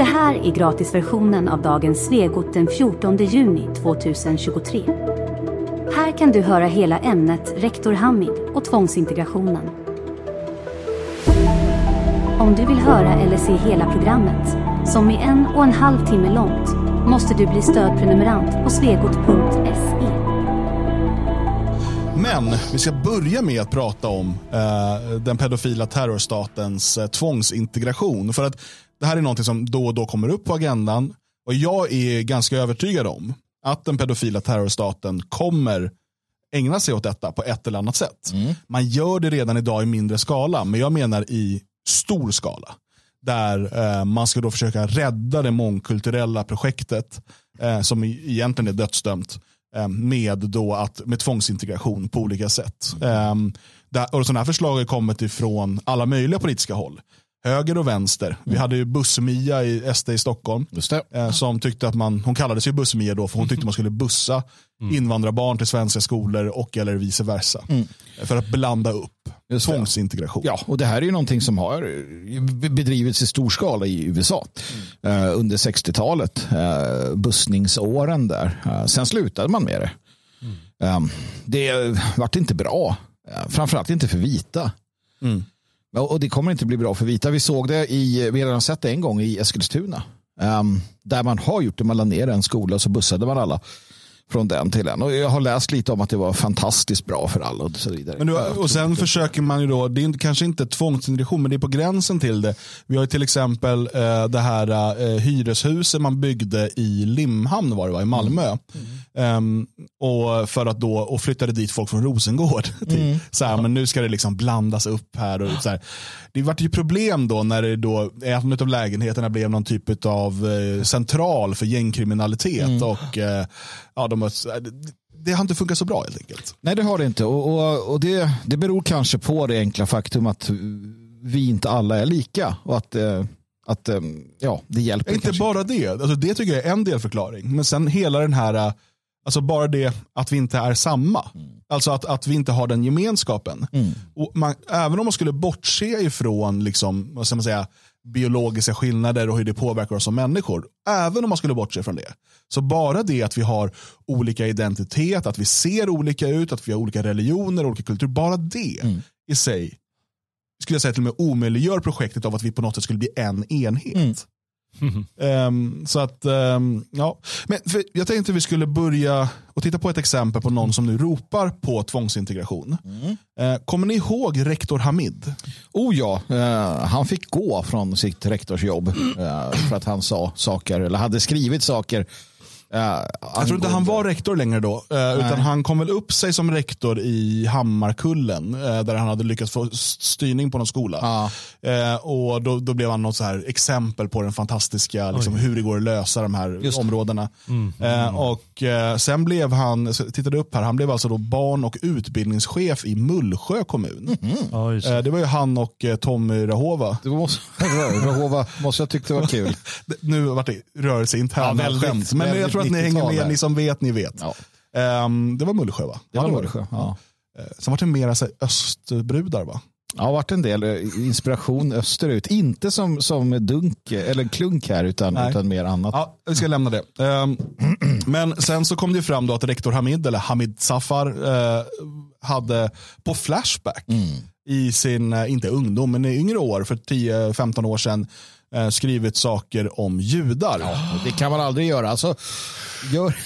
Det här är gratisversionen av dagens Svegot den 14 juni 2023. Här kan du höra hela ämnet Rektor Hamid och tvångsintegrationen. Om du vill höra eller se hela programmet, som är en och en halv timme långt, måste du bli stödprenumerant på svegot.se. Men börja med att prata om eh, den pedofila terrorstatens eh, tvångsintegration. För att det här är något som då och då kommer upp på agendan. Och jag är ganska övertygad om att den pedofila terrorstaten kommer ägna sig åt detta på ett eller annat sätt. Man gör det redan idag i mindre skala, men jag menar i stor skala. Där eh, man ska då försöka rädda det mångkulturella projektet eh, som egentligen är dödsdömt Eh, med, då att, med tvångsintegration på olika sätt. Um, där, och sådana här förslag har kommit ifrån alla möjliga politiska håll. Höger och vänster. Vi hade ju Buss-Mia i SD i Stockholm. Eh, som tyckte att man, hon kallade sig Buss-Mia då för hon tyckte man skulle bussa invandrarbarn till svenska skolor och eller vice versa. För att blanda upp Just tvångsintegration. Ja, och det här är ju någonting som har eh, bedrivits i stor skala i USA eh, under 60-talet, eh, bussningsåren där. Sen slutade man med det. Eh, det vart inte bra, framförallt inte för vita. Och det kommer inte bli bra för vita. Vi såg det i, vi har redan sett det en gång i Eskilstuna. Um, där man har gjort det, man la ner en skola och så bussade man alla från den till en. Och jag har läst lite om att det var fantastiskt bra för alla och så vidare. Men nu, och sen försöker man ju då, det är inte- kanske inte tvångsintegration men det är på gränsen till det. Vi har ju till exempel eh, det här eh, hyreshuset man byggde i Limhamn var det va, i Malmö. Ehm, och för att då, och flyttade dit folk från Rosengård. Till, så här, men nu ska det liksom blandas upp här. Och så här. Det vart ju problem då när det då, en av lägenheterna blev någon typ av eh, central för gängkriminalitet. Och eh, ja, de, har- det, det har inte funkat så bra helt enkelt. Nej, det har det inte. Och, och, och det, det beror kanske på det enkla faktum att vi inte alla är lika. Och att, eh, att eh, ja, det hjälper Inte kanske bara det. Alltså det tycker jag är en delförklaring. Men sen hela den här, äh, alltså bara det att vi inte är samma. Alltså att, att vi inte har den gemenskapen. Och man, även om man skulle bortse ifrån liksom, vad ska man säga, biologiska skillnader och hur det påverkar oss som människor. Även om man skulle bortse från det. Så bara det att vi har olika identitet, att vi ser olika ut, att vi har olika religioner, olika kultur. Bara det i sig skulle jag säga till och med omöjliggör projektet av att vi på något sätt skulle bli en enhet. Ehm, så att, ehm, ja. Men jag tänkte vi skulle börja och titta på ett exempel på någon som nu ropar på tvångsintegration. Eh, kommer ni ihåg rektor Hamid? Oh ja, eh, han fick gå från sitt rektorsjobb eh, för att han sa saker, eller hade skrivit saker. Eh, Jag tror inte han var rektor längre då, eh, utan han kom väl upp sig som rektor i Hammarkullen, eh, där han hade lyckats få styrning på någon skola. Ja. Eh, och då, då blev han något så här exempel på den fantastiska, liksom, hur det går att lösa de här Just områdena. Eh, och eh, sen blev han, tittade upp här, han blev alltså då barn och utbildningschef i Mullsjö kommun. Ja, just det. Eh, det var ju han och eh, Tommy Rahova. Det måste, Rahova måste jag tyckte det var kul. Nu vart det Ja, rörelseinterna väldigt, skämt, men jag väldigt tror att ni hänger 90-tal med, ni som vet, ni vet. Ja. Ehm, det var Mullsjö va? Det var Mullsjö. Ja. Eh, Sen var det mera så här, östbrudar va? Ja, det har varit en del eh, inspiration österut. Inte som, som dunk eller klunk här utan, Nej. utan mer annat. Ja, vi ska lämna det. Ehm, men sen så kom det fram då att rektor Hamid, eller Hamid Safar, eh, hade på Flashback i sin, inte ungdom, men i yngre år, för 10-15 år sedan, eh, skrivit saker om judar. Det kan man aldrig göra. Alltså, gör,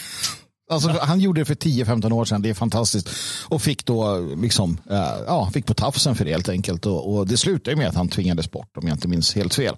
alltså, han gjorde det för 10-15 år sedan, det är fantastiskt. Och fick då liksom, eh, ja, fick på tafsen för det helt enkelt. Och, och det slutade med att han tvingades bort om jag inte minns helt fel.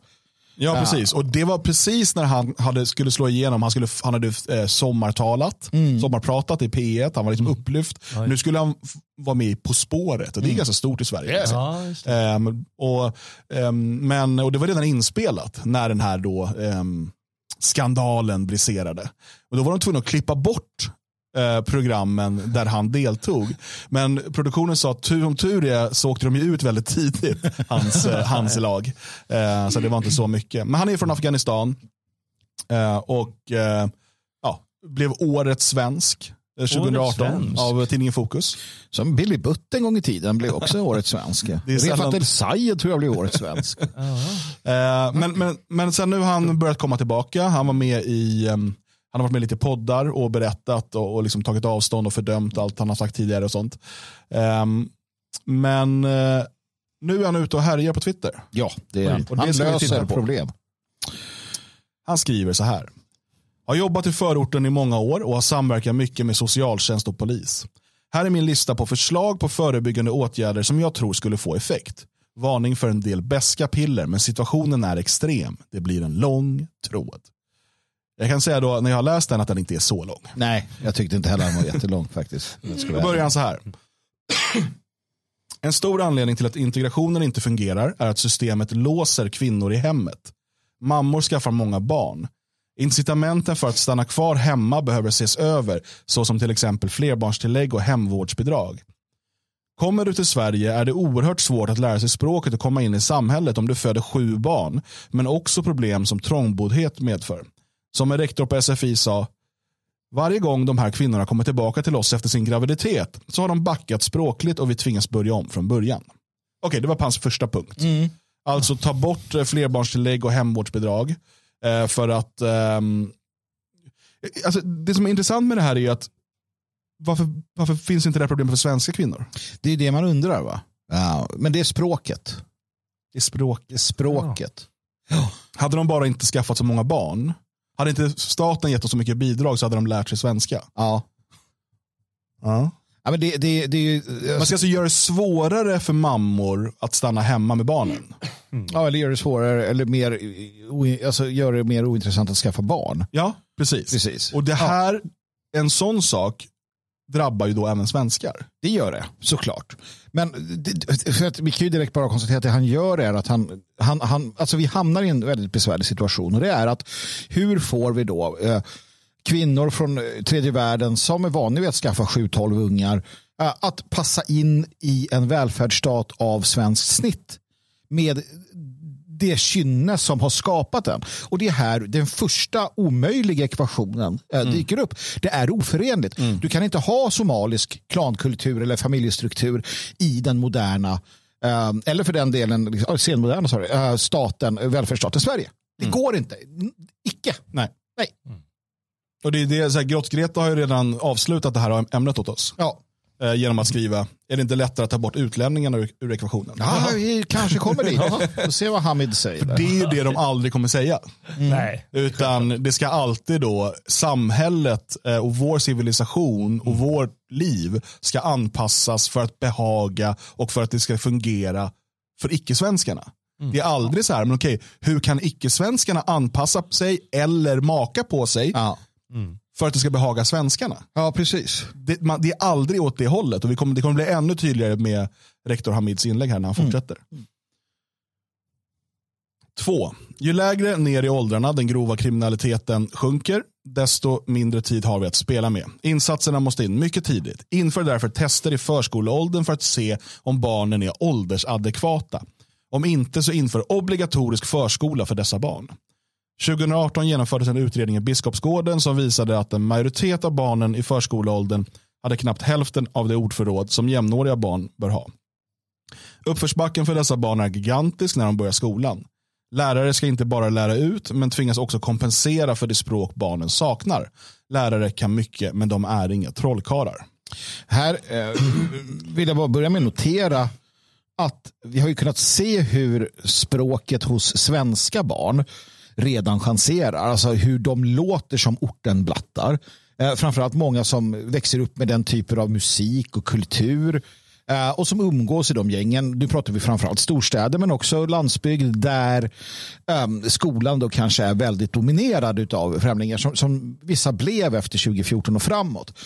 Ja, precis. Och det var precis när han hade, skulle slå igenom. Han, skulle, han hade eh, sommartalat, sommarpratat i P1. Han var liksom upplyft. Nu skulle han vara med i På spåret och det är ganska stort i Sverige. Ja, det. Ehm, och, ehm, men, och det var redan inspelat när den här då, ehm, skandalen briserade. Och då var de tvungna att klippa bort eh, programmen där han deltog. Men produktionen sa att tur om tur är så åkte de ju ut väldigt tidigt, hans, eh, hans lag. Eh, så det var inte så mycket. Men han är från Afghanistan eh, och eh, ja, blev årets svensk eh, 2018 svensk. av tidningen Fokus. Som Billy Butt en gång i tiden blev också årets svensk. Refat El Sayed tror jag blev årets svensk. Eh, men, men, men sen nu har han börjat komma tillbaka. Han var med i ehm, han har varit med lite poddar och berättat och, och liksom tagit avstånd och fördömt allt han har sagt tidigare och sånt. Ehm, men eh, nu är han ute och härjar på Twitter. Ja, det är han. Och det Han löser problem. Han skriver så här. Har jobbat i förorten i många år och har samverkat mycket med socialtjänst och polis. Här är min lista på förslag på förebyggande åtgärder som jag tror skulle få effekt. Varning för en del beska piller, men situationen är extrem. Det blir en lång tråd. Jag kan säga då när jag har läst den att den inte är så lång. Nej, jag tyckte inte heller han var jättelång faktiskt. Då börjar han så här. En stor anledning till att integrationen inte fungerar är att systemet låser kvinnor i hemmet. Mammor skaffar många barn. Incitamenten för att stanna kvar hemma behöver ses över, såsom till exempel flerbarnstillägg och hemvårdsbidrag. Kommer du till Sverige är det oerhört svårt att lära sig språket och komma in i samhället om du föder sju barn, men också problem som trångboddhet medför. Som en rektor på SFI sa, varje gång de här kvinnorna kommer tillbaka till oss efter sin graviditet så har de backat språkligt och vi tvingas börja om från början. Okej, det var hans första punkt. Alltså ta bort eh, flerbarnstillägg och hemvårdsbidrag. Eh, för att ehm, alltså, Det som är intressant med det här är att varför, varför finns inte det här problemet för svenska kvinnor? Det är det man undrar va? Ja, men det är språket. Det är språk. Det är språket. Hade de bara inte skaffat så många barn, hade inte staten gett dem så mycket bidrag så hade de lärt sig svenska. Ja. Ja. Ja, men det, det, det är ju, Man ska alltså göra det svårare för mammor att stanna hemma med barnen. ja, eller gör det svårare eller mer, alltså, gör det mer ointressant att skaffa barn. Ja, precis. Precis. Och det här, en sån sak drabbar ju då även svenskar. Det gör det, såklart. Men det, för att vi kan ju direkt bara konstatera att det han gör är att han, han, han alltså vi hamnar i en väldigt besvärlig situation och det är att hur får vi då eh, kvinnor från eh, tredje världen som är vana vid att skaffa 7-12 ungar eh, att passa in i en välfärdsstat av svenskt snitt med det kynne som har skapat den. Och det är här den första omöjliga ekvationen eh, dyker upp. Det är oförenligt. Du kan inte ha somalisk klankultur eller familjestruktur i den moderna, eh, eller för den delen liksom, senmoderna sorry, eh, staten, eh, välfärdsstaten Sverige. Det går inte. Icke. Nej. Nej. Och det är det, så här, Grotts-Greta har ju redan avslutat det här ämnet åt oss. Ja. Eh, genom att skriva, är det inte lättare att ta bort utlänningarna ur, ur ekvationen? Ja, vi kanske kommer dit. Får se vad Hamid säger. Det där. är ju det de aldrig kommer säga. Nej. Utan det ska alltid då, samhället eh, och vår civilisation och vårt liv ska anpassas för att behaga och för att det ska fungera för icke-svenskarna. Det är aldrig så här, men okej, hur kan icke-svenskarna anpassa sig eller maka på sig Ja. För att det ska behaga svenskarna? ja, precis. Det, man, det är aldrig åt det hållet och vi kommer, det kommer bli ännu tydligare med rektor Hamids inlägg här när han fortsätter. Två, ju lägre ner i åldrarna den grova kriminaliteten sjunker, desto mindre tid har vi att spela med. Insatserna måste in mycket tidigt. Inför därför tester i förskoleåldern för att se om barnen är åldersadekvata. Om inte så inför obligatorisk förskola för dessa barn. 2018 genomfördes en utredning i Biskopsgården som visade att en majoritet av barnen i förskoleåldern hade knappt hälften av det ordförråd som jämnåriga barn bör ha. Uppförsbacken för dessa barn är gigantisk när de börjar skolan. Lärare ska inte bara lära ut men tvingas också kompensera för det språk barnen saknar. Lärare kan mycket men de är inga trollkarlar. Här eh, vill jag bara börja med att notera att vi har ju kunnat se hur språket hos svenska barn redan chanserar. Alltså hur de låter som ortenblattar. Eh, framförallt många som växer upp med den typen av musik och kultur eh, och som umgås i de gängen. Nu pratar vi framförallt storstäder men också landsbygd där eh, skolan då kanske är väldigt dominerad av främlingar som, som vissa blev efter 2014 och framåt.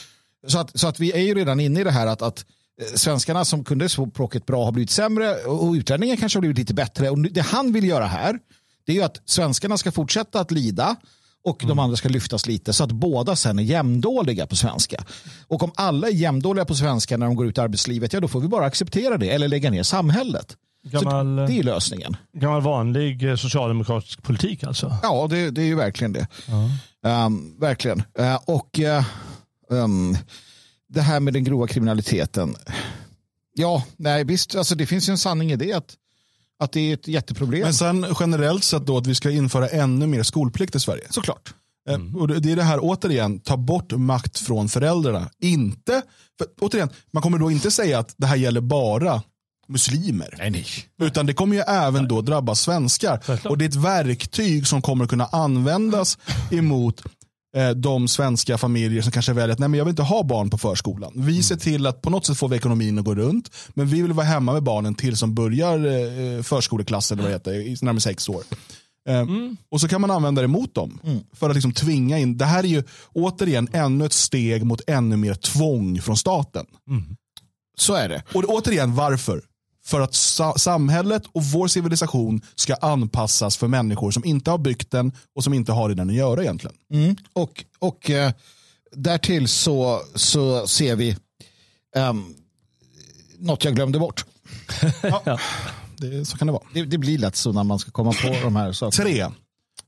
Så att, så att vi är ju redan inne i det här att, att eh, svenskarna som kunde språket bra har blivit sämre och utlänningar kanske har blivit lite bättre. Och det han vill göra här det är ju att svenskarna ska fortsätta att lida och de andra ska lyftas lite så att båda sen är jämndåliga på svenska. Och om alla är jämndåliga på svenska när de går ut i arbetslivet, ja då får vi bara acceptera det eller lägga ner samhället. Gammal, Så det är lösningen. gammal vanlig eh, socialdemokratisk politik alltså. Ja, det, det är ju verkligen det. Ehm, verkligen. Eh, och eh, ehm, det här med den grova kriminaliteten. Ja, nej visst, alltså det finns ju en sanning i det. Att, att det är ett jätteproblem. Men sen generellt sett då att vi ska införa ännu mer skolplikt i Sverige. Såklart. Eh, Och det är det här återigen, ta bort makt från föräldrarna. Inte, för, återigen, man kommer då inte säga att det här gäller bara muslimer. Nej, nej. Utan det kommer ju även då drabba svenskar. Och det är ett verktyg som kommer kunna användas emot de svenska familjer som kanske väljer att nej, men jag vill inte ha barn på förskolan. Vi ser till att på något sätt få vi ekonomin att gå runt. Men vi vill vara hemma med barnen till som börjar eh, förskoleklass eller vad det heter, närmare sex år. Eh, Och så kan man använda det mot dem. För att liksom tvinga in. Det här är ju återigen ännu ett steg mot ännu mer tvång från staten. Så är det. Och återigen, varför? För att sa- samhället och vår civilisation ska anpassas för människor som inte har byggt den och som inte har i den att göra egentligen. Mm. Och, och eh, därtill så, så ser vi um, något jag glömde bort. Det, så kan det vara. Det, det blir lätt så när man ska komma på de här sakerna. Tre.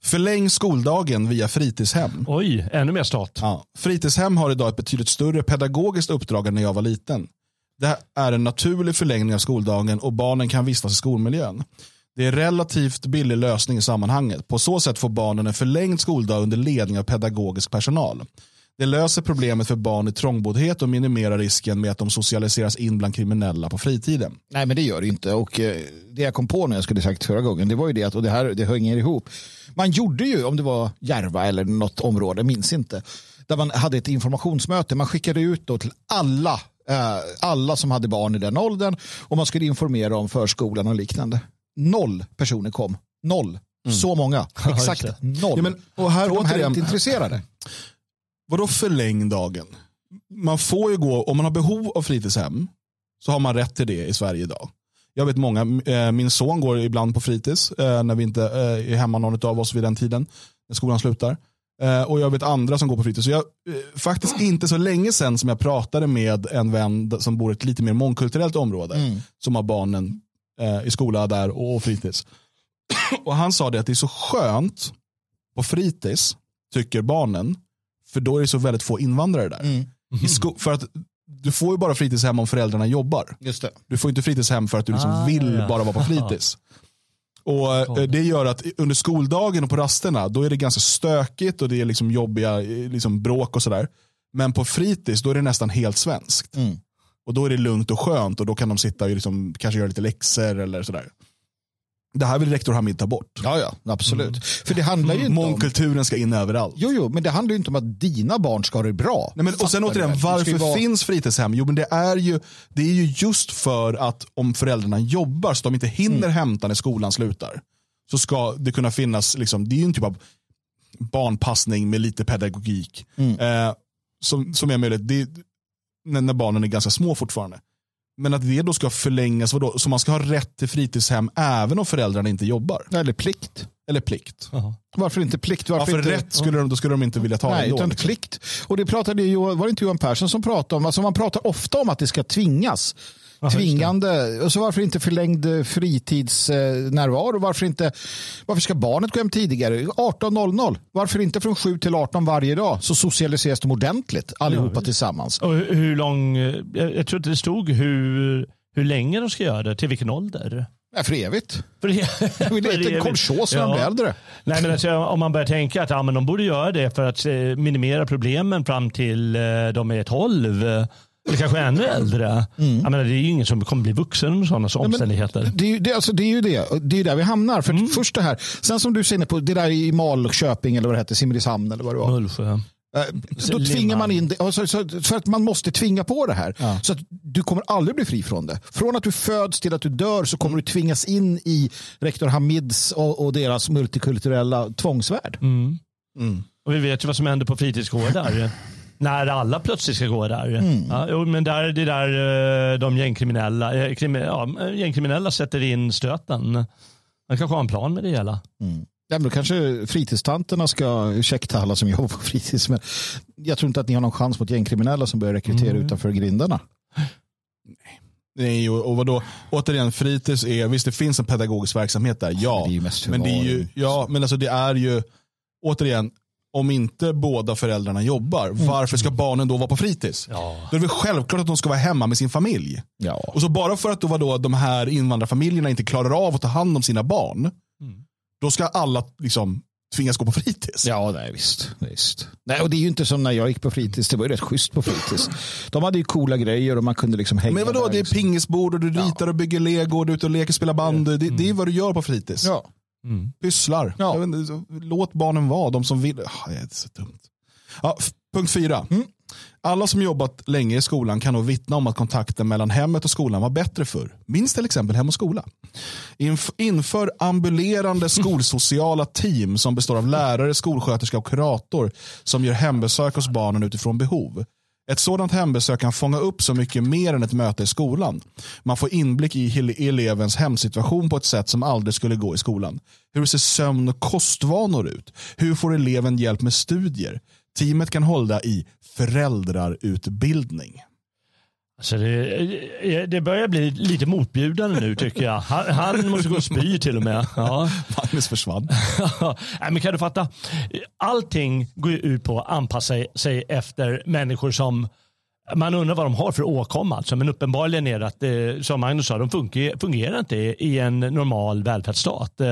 Förläng skoldagen via fritidshem. Oj, ännu mer stat. Ja. Fritidshem har idag ett betydligt större pedagogiskt uppdrag än när jag var liten. Det är en naturlig förlängning av skoldagen och barnen kan vistas i skolmiljön. Det är en relativt billig lösning i sammanhanget. På så sätt får barnen en förlängd skoldag under ledning av pedagogisk personal. Det löser problemet för barn i trångboddhet och minimerar risken med att de socialiseras in bland kriminella på fritiden. Nej, men det gör det inte. Och eh, det jag kom på när jag skulle sagt förra gången, det var ju det att, och det här det hänger ihop. Man gjorde ju, om det var Järva eller något område, minns inte, där man hade ett informationsmöte. Man skickade ut då till alla, alla som hade barn i den åldern och man skulle informera om förskolan och liknande. Noll personer kom. Noll. Så många. Exakt noll. Ja, men, och här För de här är återigen, inte intresserade. Vadå förläng dagen? Man får ju gå, om man har behov av fritidshem så har man rätt till det i Sverige idag. Jag vet många, eh, min son går ibland på fritids eh, när vi inte eh, är hemma någon av oss vid den tiden, när skolan slutar. Eh, och jag vet andra som går på fritids. Så jag, eh, faktiskt inte så länge sedan som jag pratade med en vän som bor i ett lite mer mångkulturellt område. Som har barnen eh, i skola där och, och fritids. och han sa det att det är så skönt på fritids, tycker barnen, för då är det så väldigt få invandrare där. I sko- för att du får ju bara fritidshem om föräldrarna jobbar. Du får inte fritidshem för att du liksom Ah, vill ja. bara vara på fritids. Och eh, Det gör att under skoldagen och på rasterna då är det ganska stökigt och det är liksom jobbiga eh, liksom bråk och sådär. Men på fritids då är det nästan helt svenskt. Mm. Och då är det lugnt och skönt och då kan de sitta och liksom, kanske göra lite läxor eller sådär. Det här vill rektor Hamid ta bort. Ja, ja, absolut. För det handlar ju inte om... Mångkulturen ska in överallt. Jo, jo, men det handlar ju inte om att dina barn ska ha det bra. Nej, men, och sen återigen, varför vara- finns fritidshem? Jo, men det är, ju, det är ju just för att om föräldrarna jobbar så de inte hinner Mm. hämta när skolan slutar. Så ska det kunna finnas, liksom, det är ju en typ av barnpassning med lite pedagogik. Mm. Eh, som, som är möjligt, det, när, när barnen är ganska små fortfarande. Men att det då ska förlängas, vadå? så man ska ha rätt till fritidshem även om föräldrarna inte jobbar. Eller plikt. Eller plikt. Jaha. Varför inte plikt? Ja, Varför för inte... rätt skulle de, då skulle de inte vilja ta Nej, ändå. utan liksom. plikt. Och det pratade ju, var det inte Johan Persson som pratade om, alltså man pratar ofta om att det ska tvingas. Tvingande, och så varför inte förlängd eh, fritidsnärvaro? Varför, inte, varför ska barnet gå hem tidigare? 18.00. Varför inte från 7 till 18 varje dag? Så socialiseras de ordentligt, allihopa tillsammans. Och hur, hur lång, eh, jag, jag tror inte det stod hur, hur länge de ska göra det, till vilken ålder. Ja, för evigt. För det, Det är inte en kolchos när de blir äldre. Nej, men alltså, om man börjar tänka att ja, men de borde göra det för att eh, minimera problemen fram till eh, de är 12. Eller kanske ännu äldre. Jag menar, det är ju ingen som kommer bli vuxen under sådana omständigheter. Det är, det, alltså, det är ju det. Det är där vi hamnar. För först det här. Sen som du säger på det där i Malköping eller vad det hette, Simrishamn eller vad det var. Mullsjö. Eh, Då tvingar man in det, för att man måste tvinga på det här. Så att du kommer aldrig bli fri från det. Från att du föds till att du dör så kommer du tvingas in i rektor Hamids och, och deras multikulturella tvångsvärld. Mm. Och vi vet ju vad som händer på fritidsgårdar. När alla plötsligt ska gå där. Ja, jo, men där, det är där eh, de gängkriminella, eh, krimi, ja, gängkriminella sätter in stöten. Man kanske har en plan med det hela. Ja, men då kanske fritidstanterna ska, ursäkta alla som jobbar på fritids, men jag tror inte att ni har någon chans mot gängkriminella som börjar rekrytera utanför grindarna. Nej, och, och vadå? Återigen, fritids är, visst det finns en pedagogisk verksamhet där, ja. det är ju mest men det är ju, ja, men alltså det är ju, återigen, om inte båda föräldrarna jobbar, varför ska barnen då vara på fritids? Ja. Då är det väl självklart att de ska vara hemma med sin familj. Ja. Och så bara för att då, vadå, de här invandrarfamiljerna inte klarar av att ta hand om sina barn, då ska alla liksom tvingas gå på fritids. Ja, nej, visst. visst. Nej, och det är ju inte som när jag gick på fritids. Det var ju rätt schysst på fritids. De hade ju coola grejer och man kunde liksom hänga Men vadå, där, det är liksom. pingisbord och du ritar och bygger lego och du är ute och leker, spelar band. Det, det är vad du gör på fritids. Ja. Pysslar. Ja. Vet Låt barnen vara, de som vill. Ah, det är så dumt. Ja, punkt fyra. Mm. Alla som jobbat länge i skolan kan nog vittna om att kontakten mellan hemmet och skolan var bättre förr. Minns till exempel Hem och skola. Inf inför ambulerande skolsociala team som består av lärare, skolsköterska och kurator som gör hembesök hos barnen utifrån behov. Ett sådant hembesök kan fånga upp så mycket mer än ett möte i skolan. Man får inblick i elevens hemsituation på ett sätt som aldrig skulle gå i skolan. Hur ser sömn och kostvanor ut? Hur får eleven hjälp med studier? Teamet kan hålla i föräldrarutbildning. Alltså det, det börjar bli lite motbjudande nu tycker jag. Han, han måste gå och spy till och med. Ja. Magnus försvann. Nej, men kan du fatta? Allting går ju ut på att anpassa sig efter människor som man undrar vad de har för åkomma. Alltså, men uppenbarligen är det att, eh, som Magnus sa, de fungerar, fungerar inte i en normal välfärdsstat. eh,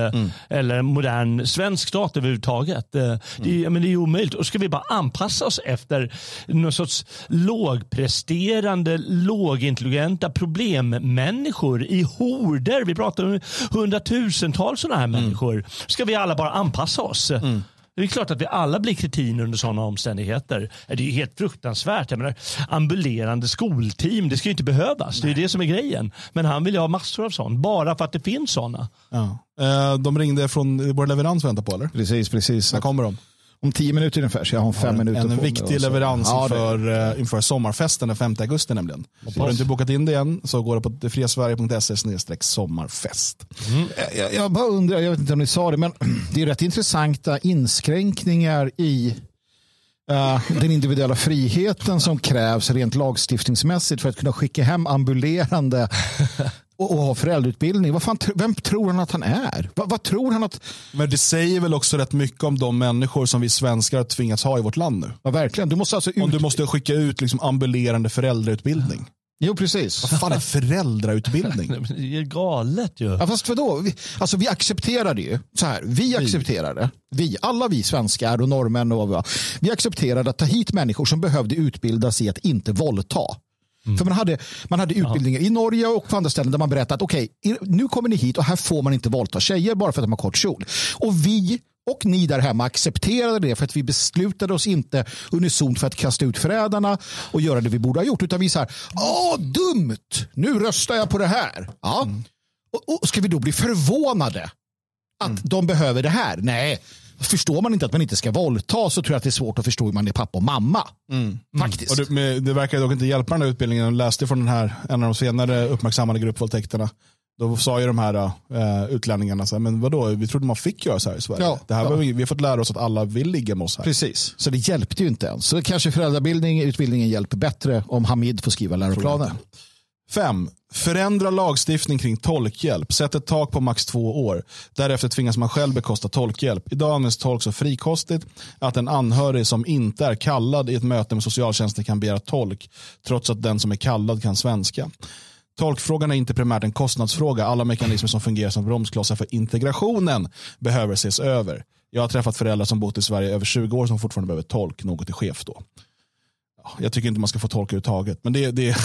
Eller en modern svensk stat överhuvudtaget. Eh, Det, är, men det är omöjligt. Och ska vi bara anpassa oss efter någon sorts lågpresterande, lågintelligenta problemmänniskor i horder. Vi pratar om hundratusentals sådana här människor. Ska vi alla bara anpassa oss? Det är klart att vi alla blir kretiner under sådana omständigheter. Det är helt fruktansvärt. Jag menar, ambulerande skolteam, det ska ju inte behövas. Det är det som är grejen. Men han vill ju ha massor av sånt, bara för att det finns sådana. Ja. Eh, De ringde från vår leverans väntar på eller? Precis, precis. När kommer de? Om tio minuter ungefär, så jag har fem minuter En på mig viktig och så- leverans Ja, inför, eh, inför sommarfesten den 5 augusti nämligen. Har du inte bokat in det än så går det på friasverige.se sommarfest. Jag, jag bara undrar, jag vet inte om ni sa det, men det är rätt intressanta inskränkningar i eh, den individuella friheten som krävs rent lagstiftningsmässigt för att kunna skicka hem ambulerande och, och ha föräldrautbildning. Vad fan, vem tror han att han är? Vad, vad tror han att... Men det säger väl också rätt mycket om de människor som vi svenskar har tvingats ha i vårt land nu. Ja, verkligen. Du måste alltså ut... Om du måste skicka ut liksom ambulerande föräldrautbildning. Jo, precis. Vad fan är föräldrautbildning? Det är galet ju. Ja, fast vadå? Vi, alltså, vi accepterar det ju. Så här, vi accepterar det. Vi, alla vi svenskar och norrmän och vad vi accepterade att ta hit människor som behövde utbildas i att inte våldta. För man hade, man hade utbildningar i Norge och på andra ställen där man berättade att okej, okay, nu kommer ni hit och här får man inte våldta tjejer bara för att de har kort kjol. Och vi och ni där hemma accepterade det för att vi beslutade oss inte unisont för att kasta ut förrädarna och göra det vi borde ha gjort. Utan vi så här, åh dumt, nu röstar jag på det här. Ja. Och, och ska vi då bli förvånade att de behöver det här? Nej, förstår man inte att man inte ska våldta så tror jag att det är svårt att förstå hur man är pappa och mamma. Faktiskt. Och det, med, det verkar dock inte hjälpa den här utbildningen. Jag läste från den här, en av de senare uppmärksammade gruppvåldtäkterna. Då sa ju de här uh, utlänningarna, så här, men vadå, vi trodde man fick göra så här i Sverige. Ja, det här ja. vi, vi har fått lära oss att alla vill ligga med oss här. Precis, så det hjälpte ju inte ens. Så kanske föräldrabildning, utbildningen hjälper bättre om Hamid får skriva läroplanen. Fem, förändra lagstiftning kring tolkhjälp. Sätt ett tak på max två år. Därefter tvingas man själv bekosta tolkhjälp. Idag används tolk så frikostigt att en anhörig som inte är kallad i ett möte med socialtjänsten kan begära tolk trots att den som är kallad kan svenska. Tolkfrågan är inte primärt en kostnadsfråga. Alla mekanismer som fungerar som bromsklossar för integrationen behöver ses över. Jag har träffat föräldrar som bott i Sverige över 20 år som fortfarande behöver tolk. Något är skevt då. Ja, Jag tycker inte man ska få tolk överhuvudtaget. Men det, det,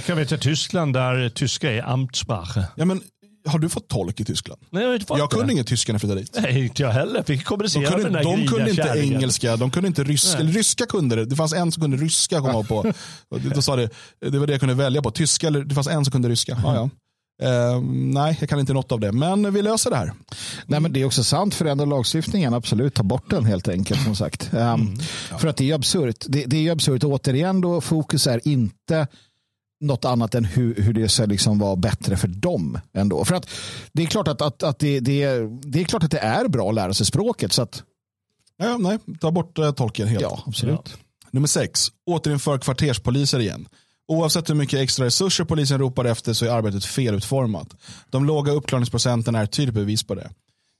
kan vi till Tyskland där tyska är Amtssprache. ja, men, har du fått tolk i Tyskland? Nej, jag, har inte fått Jag det. kunde ingen tyska när jag flyttade dit. Nej, inte jag heller. Fick De kommunicera med kunde, den där de kunde inte kärringen. engelska, de kunde inte ryska. Eller ryska kunde det. Det fanns en som kunde ryska komma jag på. Då sa det, det var det jag kunde välja på. Tyska eller det fanns en som kunde ryska. Ja, ja. Eh, nej, jag kan inte något av det. Men vi löser det här. Nej, men det är också sant, förändra lagstiftningen, absolut, ta bort den helt enkelt som sagt. Um, För att det är absurt. Det, det är absurt. Återigen då, fokus är inte något annat än hur, hur det ska liksom vara bättre för dem. Ändå. För att det är klart att, att, att det, det, är, det är klart att det är bra att lära sig språket. Så att, Ja, nej, ta bort eh, tolken helt. ja, absolut. Nummer sex, återinför kvarterspoliser igen. Oavsett hur mycket extra resurser polisen ropar efter så är arbetet felutformat. De låga uppklarningsprocenten är ett tydligt bevis på det.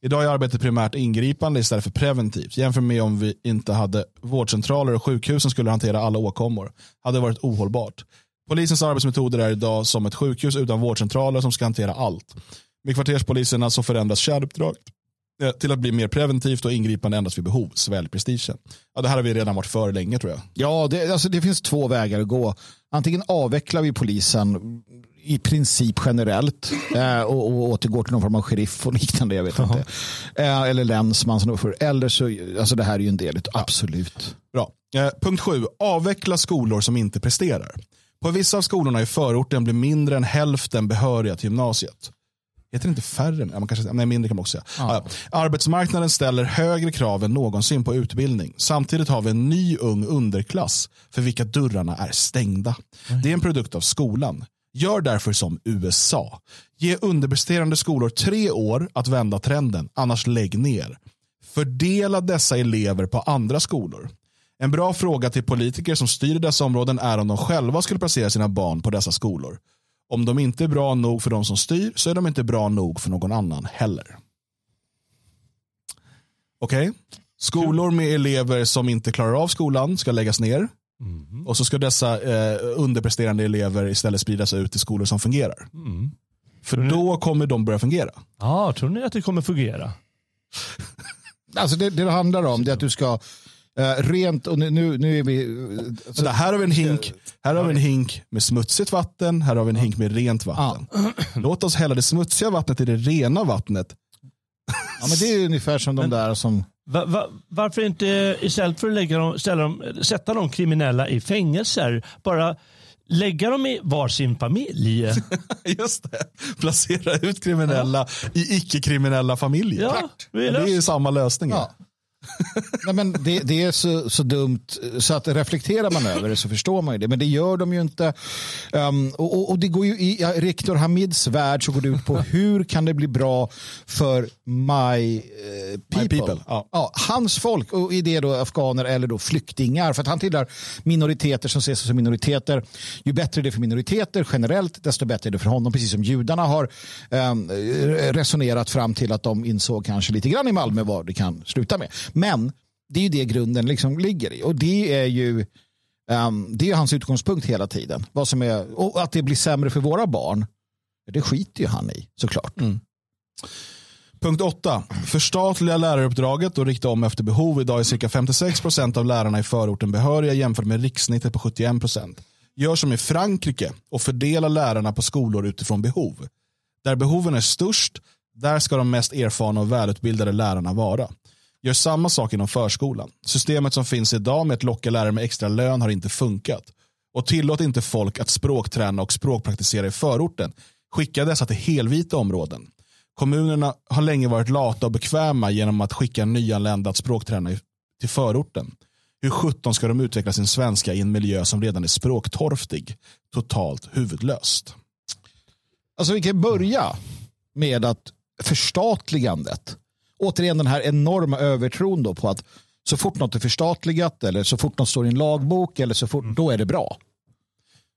Idag är arbetet primärt ingripande istället för preventivt. Jämför med om vi inte hade vårdcentraler och sjukhus som skulle hantera alla åkommor. Hade varit ohållbart. Polisens arbetsmetoder är idag som ett sjukhus utan vårdcentraler som ska hantera allt. Med kvarterspoliserna så förändras kärnuppdraget till att bli mer preventivt och ingripande endast vid behov. Svälj prestigen. Ja, det här har vi redan varit för länge tror jag. Ja, det, alltså, det finns två vägar att gå. Antingen avvecklar vi polisen i princip generellt eh, och, och återgår till någon form av sheriff och liknande. Jag vet Jaha. inte. Eh, eller länsman. som. Eller så, alltså det här är ju en del, absolut. Bra. Eh, punkt sju. Avveckla skolor som inte presterar. På vissa av skolorna i förorten blir mindre än hälften behöriga till gymnasiet. Heter det inte färre? Man kanske, nej, mindre kan man också säga. Ja. Arbetsmarknaden ställer högre krav än någonsin på utbildning. Samtidigt har vi en ny ung underklass för vilka dörrarna är stängda. Det är en produkt av skolan. Gör därför som USA. Ge underpresterande skolor tre år att vända trenden, annars lägg ner. Fördela dessa elever på andra skolor. En bra fråga till politiker som styr dessa områden är om de själva skulle placera sina barn på dessa skolor. Om de inte är bra nog för de som styr så är de inte bra nog för någon annan heller. Okej, skolor med elever som inte klarar av skolan ska läggas ner. Och så ska dessa eh, underpresterande elever istället spridas ut till skolor som fungerar. För då kommer de börja fungera. Ja, tror ni att det kommer fungera? Alltså det, det handlar om det är att du ska eh, rent, och nu, nu, nu är vi... eh, Så där, här har vi en hink, här har vi en hink med smutsigt vatten, här har vi en hink med rent vatten. Låt oss hälla det smutsiga vattnet i det rena vattnet. Ja, men det är ungefär som de där som... Va, va, varför inte istället för att lägga dem, ställa dem, sätta de kriminella i fängelser, bara lägga dem i varsin familj? Just det. Placera ut kriminella i icke-kriminella familjer. Ja, det är ju samma lösning. Ja. Nej, men det, det är så, så dumt så att reflekterar man över det så förstår man ju det. Men det gör de ju inte. Um, och, och- det går ju i ja, rektor Hamids värld så går det ut på hur kan det bli bra för my, eh, people. people, ja. hans folk och i det då afghaner eller då flyktingar. För att han tillhör minoriteter som ses som minoriteter. Ju bättre det är för minoriteter generellt desto bättre är det för honom. Precis som judarna har um, resonerat fram till att de insåg kanske lite grann i Malmö vad det kan sluta med. Men det är ju det grunden liksom ligger i. Och det är ju um, det är hans utgångspunkt hela tiden. Vad som är, och att det blir sämre för våra barn, det skiter ju han i såklart. Mm. Punkt 8. Förstatliga läraruppdraget och rikta om efter behov. Idag är cirka 56% av lärarna i förorten behöriga jämfört med rikssnittet på 71%. Gör som i Frankrike och fördela lärarna på skolor utifrån behov. Där behoven är störst, där ska de mest erfarna och välutbildade lärarna vara. Gör samma sak inom förskolan. Systemet som finns idag med att locka lärare med extra lön har inte funkat. Och tillåt inte folk att språkträna och språkpraktisera i förorten. Skicka dessa till helvita områden. Kommunerna har länge varit lata och bekväma genom att skicka nyanlända att språkträna till förorten. Hur sjutton ska de utveckla sin svenska i en miljö som redan är språktorftig? Totalt huvudlöst. Alltså vi kan börja med att förstatligandet, återigen den här enorma övertron då på att så fort något är förstatligat eller så fort något står i en lagbok eller så fort, då är det bra.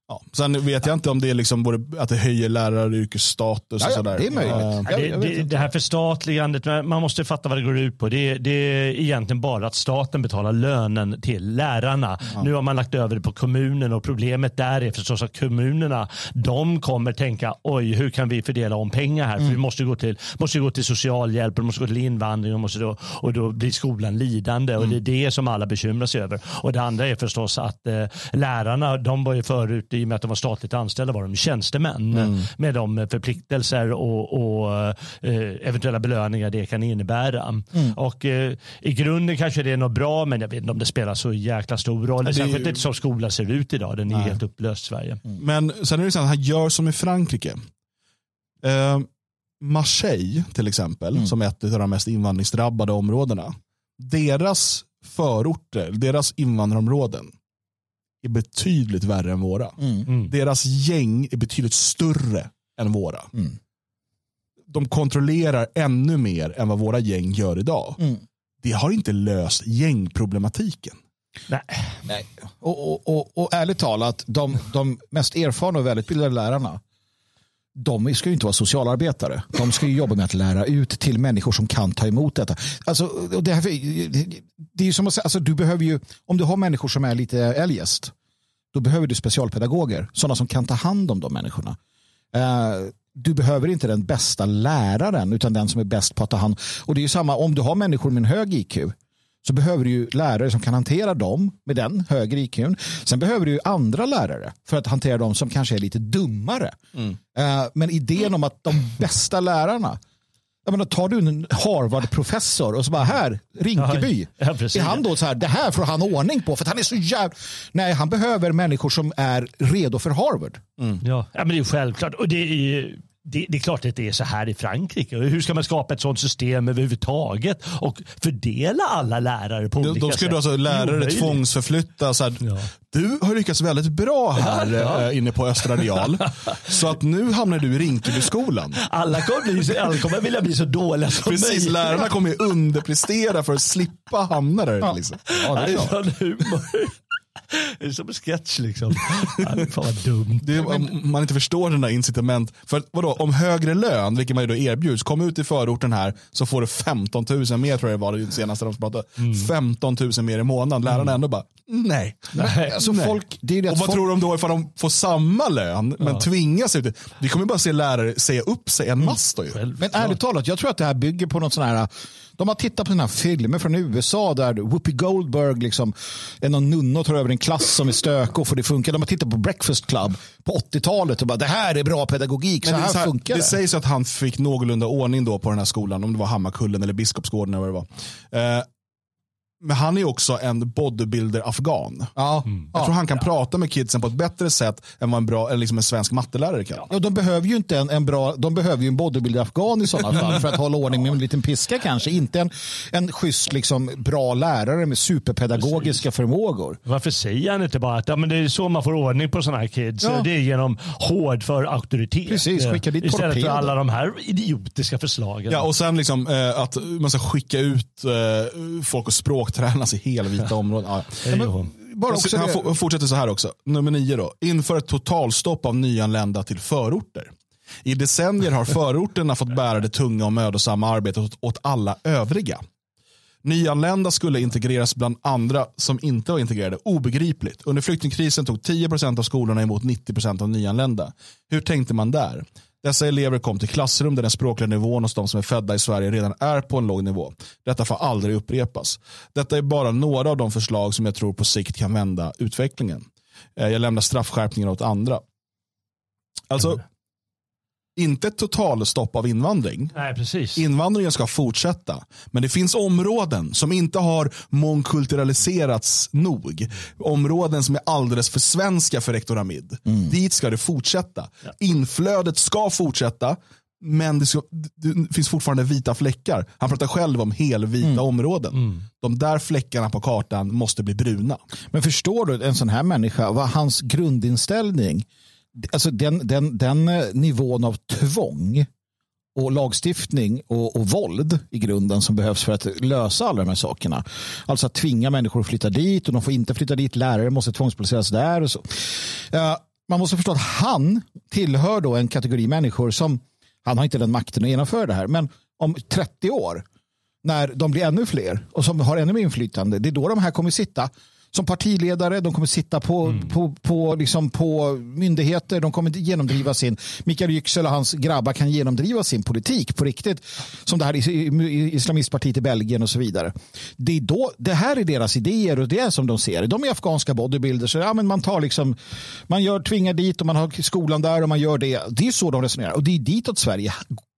Ja. Sen vet jag inte om det är liksom både att det höjer läraryrkets status Ja, och ja, sådär. det är möjligt. Eh, Jag- Det, det, det här förstatligandet, man måste fatta vad det går ut på. Det, det är egentligen bara att staten betalar lönen till lärarna. Nu har man lagt över det på kommunen och problemet där är förstås att kommunerna de kommer tänka oj hur kan vi fördela om pengar här? För vi måste gå till, måste gå till socialhjälp och måste gå till invandring och, måste då, och då blir skolan lidande och det är det som alla bekymrar sig över. Och det andra är förstås att eh, lärarna de var ju förut i och med att de var statligt anställda var de tjänstemän med de förpliktelser och, och eh, eventuella belöningar det kan innebära. Och eh, i grunden kanske det är något bra men jag vet inte om det spelar så jäkla stor roll. det är Särskilt ju- inte som skolan ser ut idag. Den är helt upplöst Sverige. Men sen är det så att han gör som i Frankrike. Eh, Marseille till exempel, som är ett av de mest invandringsdrabbade områdena. Deras förorter, deras invandrarområden är betydligt värre än våra. Mm. Deras gäng är betydligt större än våra. Mm. De kontrollerar ännu mer än vad våra gäng gör idag. Mm. Det har inte löst gängproblematiken. Nej. Nej. Och, och, och, och ärligt talat, de, de mest erfarna och välutbildade lärarna, de ska ju inte vara socialarbetare. De ska ju jobba med att lära ut till människor som kan ta emot detta. Alltså, det, här, det är ju som att säga, alltså, du behöver ju, om du har människor som är lite eljest, då behöver du specialpedagoger, sådana som kan ta hand om de människorna. Uh, du behöver inte den bästa läraren utan den som är bäst på att ta hand Och det är ju samma om du har människor med en hög IQ så behöver du ju lärare som kan hantera dem med den högre IQn. Sen behöver du ju andra lärare för att hantera dem som kanske är lite dummare. Mm. Uh, men idén om att de bästa lärarna jag menar, tar du en Harvard-professor och så bara här, Rinkeby. Ja, är han då så här, det här får han ordning på för att han är så jävla... Nej, han behöver människor som är redo för Harvard. Mm. Ja. ja, men det är självklart. Och det är det, det, är klart att det är så här i Frankrike. Hur ska man skapa ett sådant system överhuvudtaget och fördela alla lärare på olika sätt? Då ska du alltså lärare tvångsförflytta. Så här, ja. Du har lyckats väldigt bra här ja, ja. Eh, inne på Östra Real. så att nu hamnar du i Rinkebyskolan. Alla kommer, bli, alla kommer vilja bli så dåliga som Precis, möjligt. lärarna kommer underprestera för att slippa hamna där. Liksom. Ja, det är humor. Det är som en sketch liksom. Ja, fan vad dumt. Det är, om man inte förstår den där incitament. För vadå, om högre lön, vilket man ju då erbjuds, kom ut i förorten här så får du 15 000 mer tror jag det var det senaste de pratade. Mm. 15 000 mer i månaden. Lärarna mm. ändå bara, nej. nej. Alltså nej. Folk, det är det och vad folk... tror de då ifall de får samma lön men ja. tvingas ut? Vi kommer bara se lärare säga upp sig en mm. massa. Mm. Men ärligt talat, jag tror att det här bygger på något sån här de har tittat på den här filmer från USA där Whoopi Goldberg liksom är någon nunna tar över en klass som är stökig och får det funka. De har tittat på Breakfast Club på 80-talet och bara det här är bra pedagogik, så här, så här funkar det. Det sägs att han fick någorlunda ordning då på den här skolan, om det var Hammarkullen eller Biskopsgården eller vad det var. Eh, men han är också en bodybuilder-afghan. Ja. Mm. Jag tror han kan ja. prata med kidsen på ett bättre sätt än vad en, bra, eller liksom en svensk mattelärare kan. Ja, de behöver ju inte en, en bra, de behöver ju en bodybuilder-afghan i sådana fall för att hålla ordning med en liten piska kanske. Inte en, en schysst liksom, bra lärare med superpedagogiska Precis. förmågor. Varför säger han inte bara att ja, men det är så man får ordning på sådana här kids? Ja. Det är genom hård för auktoritet. Precis, skicka dit Istället torped. för alla de här idiotiska förslagen. Ja, och sen liksom, eh, att man ska skicka ut eh, folk och språk tränas i helvita områden. Ja. Ja, bara också han fortsätter så här också. Nummer nio då. Inför ett totalstopp av nyanlända till förorter. I decennier har förorterna fått bära det tunga och mödosamma arbetet åt alla övriga. Nyanlända skulle integreras bland andra som inte var integrerade. Obegripligt. Under flyktingkrisen tog 10% av skolorna emot 90% av nyanlända. Hur tänkte man där? Dessa elever kom till klassrum där den språkliga nivån hos de som är födda i Sverige redan är på en låg nivå. Detta får aldrig upprepas. Detta är bara några av de förslag som jag tror på sikt kan vända utvecklingen. Eh, jag lämnar straffskärpningar åt andra. Alltså, mm inte ett totalstopp av invandring. Nej, precis. Invandringen ska fortsätta. Men det finns områden som inte har mångkulturaliserats nog. Områden som är alldeles för svenska för rektor Hamid. Mm. Dit ska det fortsätta. Ja. Inflödet ska fortsätta. Men det, ska, det, finns fortfarande vita fläckar. Han pratar själv om helvita mm. områden. Mm. De där fläckarna på kartan måste bli bruna. Men förstår du en sån här människa, vad hans grundinställning alltså den, den, den eh, nivån av tvång och lagstiftning och, och våld i grunden som behövs för att lösa alla de här sakerna. Alltså att tvinga människor att flytta dit och de får inte flytta dit. Lärare måste tvångsplaceras där. Och så. Uh, man måste förstå att han tillhör då en kategori människor som han har inte den makten att genomföra det här. Men om 30 år när de blir ännu fler och som har ännu mer inflytande. Det är då de här kommer sitta som partiledare, de kommer sitta på, mm. på, på, liksom på myndigheter, de kommer genomdriva sin, Mikael Yüksel och hans grabbar kan genomdriva sin politik på riktigt. Som det här islamistpartiet i Belgien och så vidare. Det, är då, det här är deras idéer och det är som de ser De är afghanska bodybuilders. Ja, men man tar liksom, man gör, tvingar dit och man har skolan där och man gör det. Det är så de resonerar och det är ditåt Sverige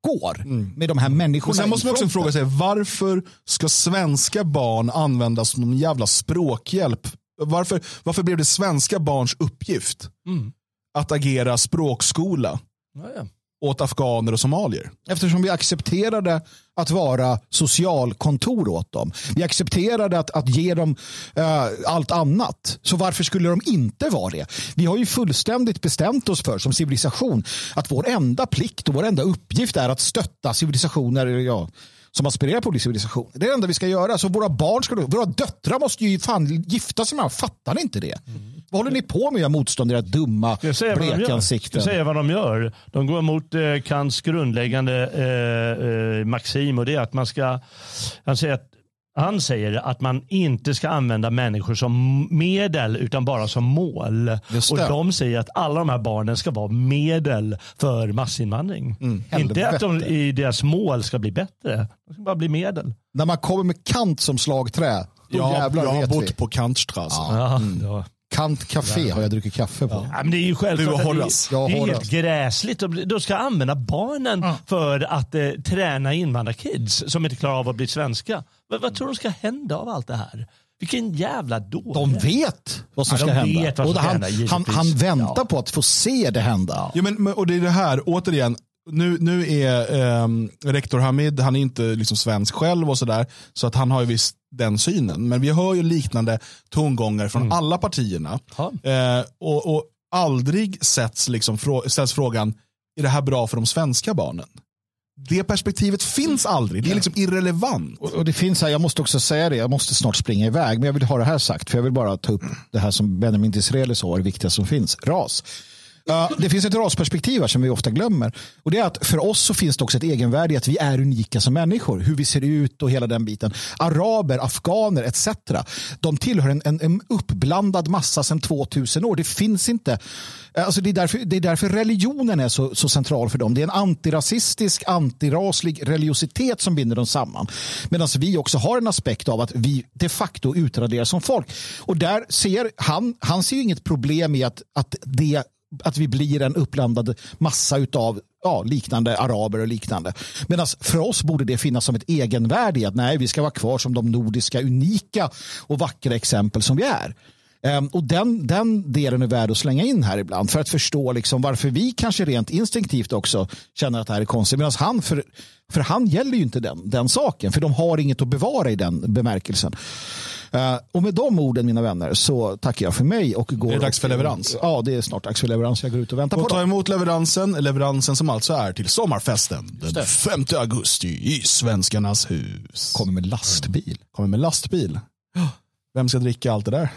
går mm. med de här människorna. sen måste man också fråga sig varför ska svenska barn användas som en jävla språkhjälp? Varför, varför blev det svenska barns uppgift mm. att agera språkskola? Ja, åt afghaner och somalier. Eftersom vi accepterade att vara socialkontor åt dem. Vi accepterade att, att ge dem uh, allt annat. Så varför skulle de inte vara det? Vi har ju fullständigt bestämt oss för som civilisation att vår enda plikt och vår enda uppgift är att stötta civilisationer ja, som aspirerar på civilisation. Det är det enda vi ska göra. Så våra barn ska, våra döttrar måste ju fan gifta sig med Fattar ni inte det? Mm. Vad håller ni på med, era motstånd, era dumma jag gör? Ska blekansikten? jag säga vad de gör? De går emot eh, Kants grundläggande eh, eh, maxim och det är att man ska, han säger att han säger att man inte ska använda människor som medel utan bara som mål. Och de säger att alla de här barnen ska vara medel för massinvandring. Inte att de i deras mål ska bli bättre. De ska bara bli medel. När man kommer med Kant som slagträ, då Jag, jävlar jag har vet vi. bott på Kantstrasse. Ja, ja. Kant Café har jag druckit kaffe på. Ja, men det är ju självklart Du och Horace. det, är- det är helt gräsligt. De, ska använda barnen för att eh, träna invandrarkids som inte klarar av att bli svenska. Vad, vad tror du ska hända av allt det här? Vilken jävla dåre. De vet vad som Ja, ska hända. vet vad som och ska han, hända, han, han väntar Ja. på att få se det hända. Ja, men, men, och det är det här, återigen, nu, nu är ehm, rektor Hamid, han är inte liksom svensk själv och sådär, så att han har ju visst den synen. Men vi hör ju liknande tongångar från alla partierna. Eh, och, och aldrig sätts liksom, frå, ställs frågan, är det här bra för de svenska barnen? Det perspektivet finns aldrig, det är liksom irrelevant. Och och det finns här, jag måste också säga det, jag måste snart springa iväg, men jag vill ha det här sagt, för jag vill bara ta upp det här som Benjamin Disraeli sa, är det viktiga som finns, ras. Ja, det finns ett rasperspektiv här som vi ofta glömmer. Och det är att för oss så finns det också ett egenvärde i att vi är unika som människor. Hur vi ser ut och hela den biten. Araber, afghaner etc. De tillhör en, en, en uppblandad massa sedan 2000 år. Det finns inte. Alltså det, är därför, det är därför religionen är så, så central för dem. Det är en antirasistisk, antiraslig religiositet som binder dem samman. Medan vi också har en aspekt av att vi de facto utraderas som folk. Och där ser han, han ser ju inget problem i att, att det att vi blir en uppblandad massa utav ja, liknande araber och liknande. Medan för oss borde det finnas som ett egenvärde i att nej, vi ska vara kvar som de nordiska unika och vackra exempel som vi är. Ehm, och den, den delen är värd att slänga in här ibland för att förstå liksom varför vi kanske rent instinktivt också känner att det här är konstigt. Medan han, för, för han gäller ju inte den, den saken, för de har inget att bevara i den bemärkelsen. Eh, och med de orden mina vänner så tackar jag för mig och går Det är dags för leverans. Ja, det är snart dags för leverans. Jag går ut och väntar Och på ta dem. emot leveransen, leveransen som alltså är till sommarfesten den 5 augusti i Svenskarnas hus. Kommer med lastbil. Kommer med lastbil. Vem ska dricka allt det där?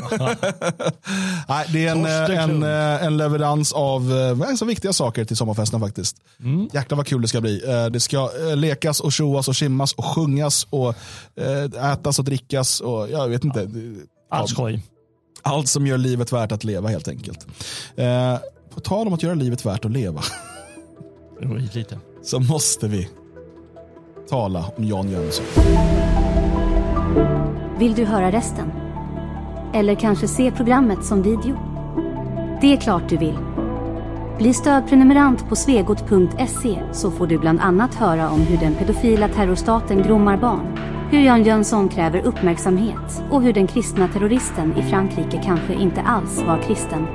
Nej, det är en, Torsten en, Klund. en leverans av eh, ganska viktiga saker till sommarfesten faktiskt. Mm. Jäklar vad kul det ska bli. Eh, Det ska eh, lekas och tjoas och simmas och sjungas och eh, ätas och drickas och jag vet inte. Allt skoj. Allt som gör livet värt att leva helt enkelt. Eh, På tal om att göra livet värt att leva Lite. så måste vi tala om Jan Jönsson. Vill du höra resten? Eller kanske se programmet som video? Det är klart du vill. Bli stödprenumerant på svegot.se så får du bland annat höra om hur den pedofila terrorstaten grommar barn, hur Jan Jönsson kräver uppmärksamhet och hur den kristna terroristen i Frankrike kanske inte alls var kristen.